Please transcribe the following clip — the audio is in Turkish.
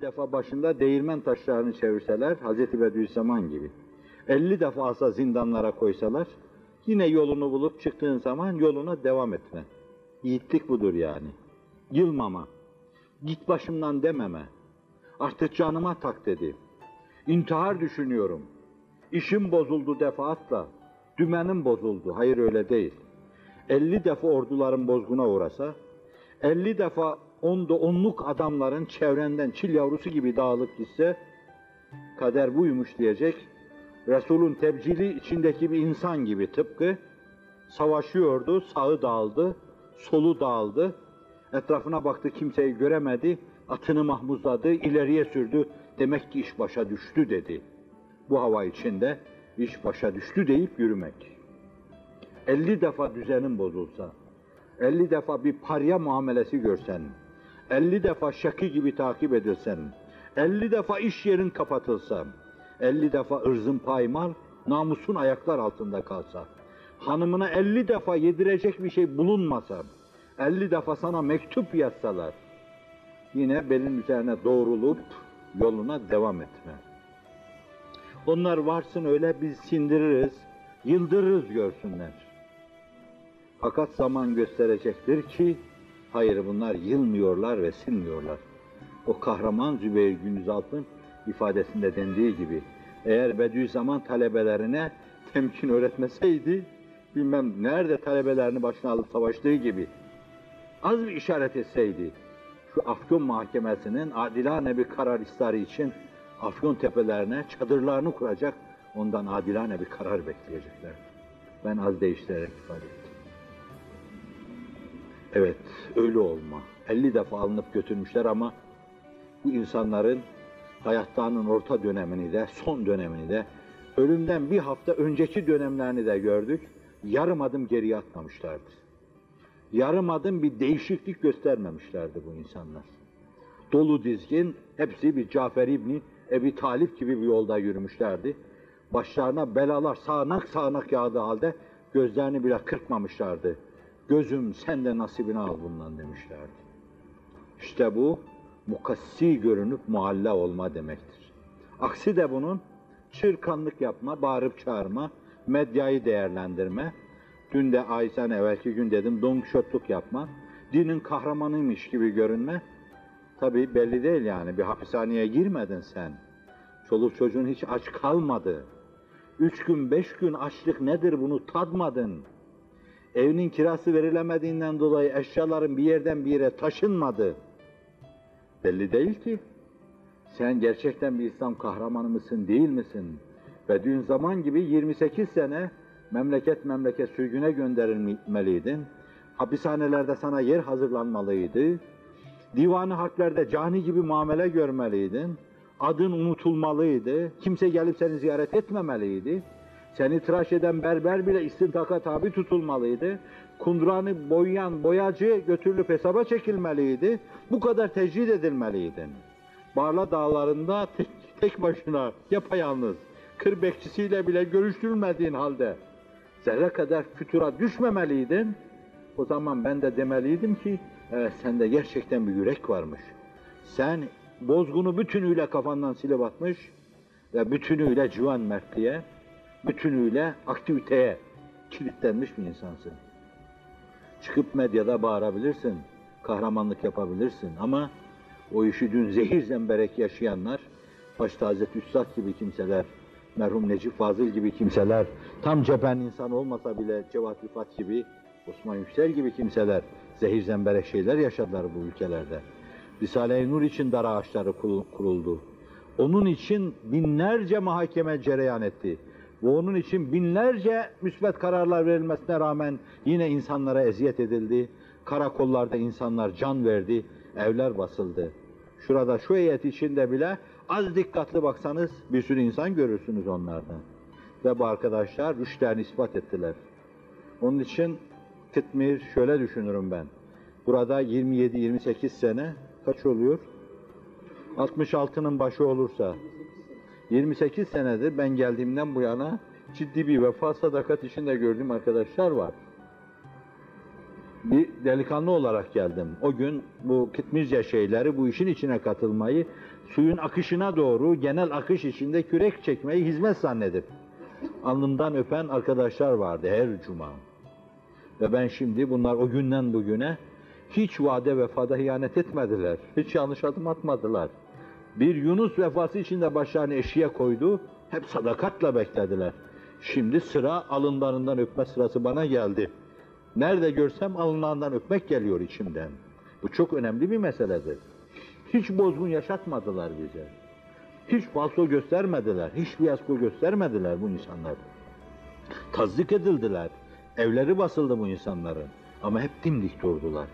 50 defa başında değirmen taşlarını çevirseler, Hazreti Bediüzzaman gibi, 50 defa asa zindanlara koysalar, yine yolunu bulup çıktığın zaman yoluna devam etme. Yiğitlik budur yani. Yılmama, git başımdan dememe, artık canıma tak dedi. İntihar düşünüyorum, işim bozuldu defaatla, dümenim bozuldu, hayır öyle değil. 50 defa orduların bozguna uğrasa, 50 defa onda onluk adamların çevrenden çil yavrusu gibi dağılıp gitse, kader buymuş diyecek, Resul'ün tebcili içindeki bir insan gibi tıpkı, savaşıyordu, sağı dağıldı, solu dağıldı, etrafına baktı kimseyi göremedi, atını mahmuzladı, ileriye sürdü, demek ki iş başa düştü dedi. Bu hava içinde iş başa düştü deyip yürümek. 50 defa düzenin bozulsa, 50 defa bir parya muamelesi görsen, 50 defa şaki gibi takip edilsen, 50 defa iş yerin kapatılsa, 50 defa ırzın paymal, namusun ayaklar altında kalsa, hanımına 50 defa yedirecek bir şey bulunmasa, 50 defa sana mektup yazsalar, yine belin üzerine doğrulup yoluna devam etme. Onlar varsın öyle biz sindiririz, yıldırırız görsünler. Fakat zaman gösterecektir ki, hayır bunlar yılmıyorlar ve sinmiyorlar. O kahraman Zübeyir Gündüzalp'ın ifadesinde dendiği gibi, eğer Bediüzzaman talebelerine temkin öğretmeseydi, bilmem nerede talebelerini başına alıp savaştığı gibi, az bir işaret etseydi, şu Afyon Mahkemesi'nin adilane bir karar istarı için Afyon tepelerine çadırlarını kuracak, ondan adilane bir karar bekleyecekler. Ben az değiştirerek ifade ettim. Evet, öyle olma. 50 defa alınıp götürmüşler ama bu insanların hayatlarının orta dönemini de, son dönemini de, ölümden bir hafta önceki dönemlerini de gördük. Yarım adım geriye atmamışlardır. Yarım adım bir değişiklik göstermemişlerdi bu insanlar. Dolu dizgin, hepsi bir Cafer İbni Ebi Talip gibi bir yolda yürümüşlerdi. Başlarına belalar sağanak sağanak yağdığı halde gözlerini bile kırpmamışlardı. Gözüm sen de nasibini al bundan demişlerdi. İşte bu mukassi görünüp mualla olma demektir. Aksi de bunun çırkanlık yapma, bağırıp çağırma, medyayı değerlendirme, dün de Aysen evvelki gün dedim don yapma, dinin kahramanıymış gibi görünme, tabi belli değil yani bir hapishaneye girmedin sen. Çoluk çocuğun hiç aç kalmadı. Üç gün, beş gün açlık nedir bunu tadmadın. Evinin kirası verilemediğinden dolayı eşyaların bir yerden bir yere taşınmadı. Belli değil ki. Sen gerçekten bir İslam kahramanı mısın, değil misin? Ve dün zaman gibi 28 sene memleket memleket sürgüne gönderilmeliydin. Hapishanelerde sana yer hazırlanmalıydı. Divanı harplerde cani gibi muamele görmeliydin. Adın unutulmalıydı. Kimse gelip seni ziyaret etmemeliydi. Seni tıraş eden berber bile istintaka tabi tutulmalıydı. Kundranı boyayan boyacı götürülüp hesaba çekilmeliydi. Bu kadar tecrid edilmeliydin. Barla dağlarında tek, tek başına yapayalnız, kır bekçisiyle bile görüştürülmediğin halde zerre kadar fütura düşmemeliydin. O zaman ben de demeliydim ki, evet sende gerçekten bir yürek varmış. Sen bozgunu bütünüyle kafandan silip atmış ve bütünüyle civan mertliğe, bütünüyle aktiviteye kilitlenmiş bir insansın. Çıkıp medyada bağırabilirsin, kahramanlık yapabilirsin ama o işi dün zehir zemberek yaşayanlar, başta Hazreti Üstad gibi kimseler, merhum Necip Fazıl gibi kimseler, tam cephen insan olmasa bile Cevat Rifat gibi, Osman Yüksel gibi kimseler zehir zemberek şeyler yaşadılar bu ülkelerde. Risale-i Nur için dar ağaçları kuruldu. Onun için binlerce mahkeme cereyan etti. Ve onun için binlerce müsbet kararlar verilmesine rağmen yine insanlara eziyet edildi. Karakollarda insanlar can verdi, evler basıldı. Şurada şu heyet içinde bile az dikkatli baksanız bir sürü insan görürsünüz onlardan. Ve bu arkadaşlar rüştlerini ispat ettiler. Onun için Kıtmir şöyle düşünürüm ben. Burada 27-28 sene kaç oluyor? 66'nın başı olursa 28 senedir ben geldiğimden bu yana ciddi bir vefa sadakat içinde gördüğüm arkadaşlar var. Bir delikanlı olarak geldim. O gün bu Kitmizce şeyleri, bu işin içine katılmayı suyun akışına doğru genel akış içinde kürek çekmeyi hizmet zannedip alnımdan öpen arkadaşlar vardı her cuma. Ve ben şimdi bunlar o günden bugüne hiç vade vefada hıyanet etmediler. Hiç yanlış adım atmadılar. Bir Yunus vefası içinde başlarını eşiğe koydu. Hep sadakatla beklediler. Şimdi sıra alınlarından öpme sırası bana geldi. Nerede görsem alınlarından öpmek geliyor içimden. Bu çok önemli bir meseledir. Hiç bozgun yaşatmadılar bize. Hiç falso göstermediler, hiç fiyasko göstermediler bu insanlar. Tazdik edildiler. Evleri basıldı bu insanların. Ama hep dimdik durdular.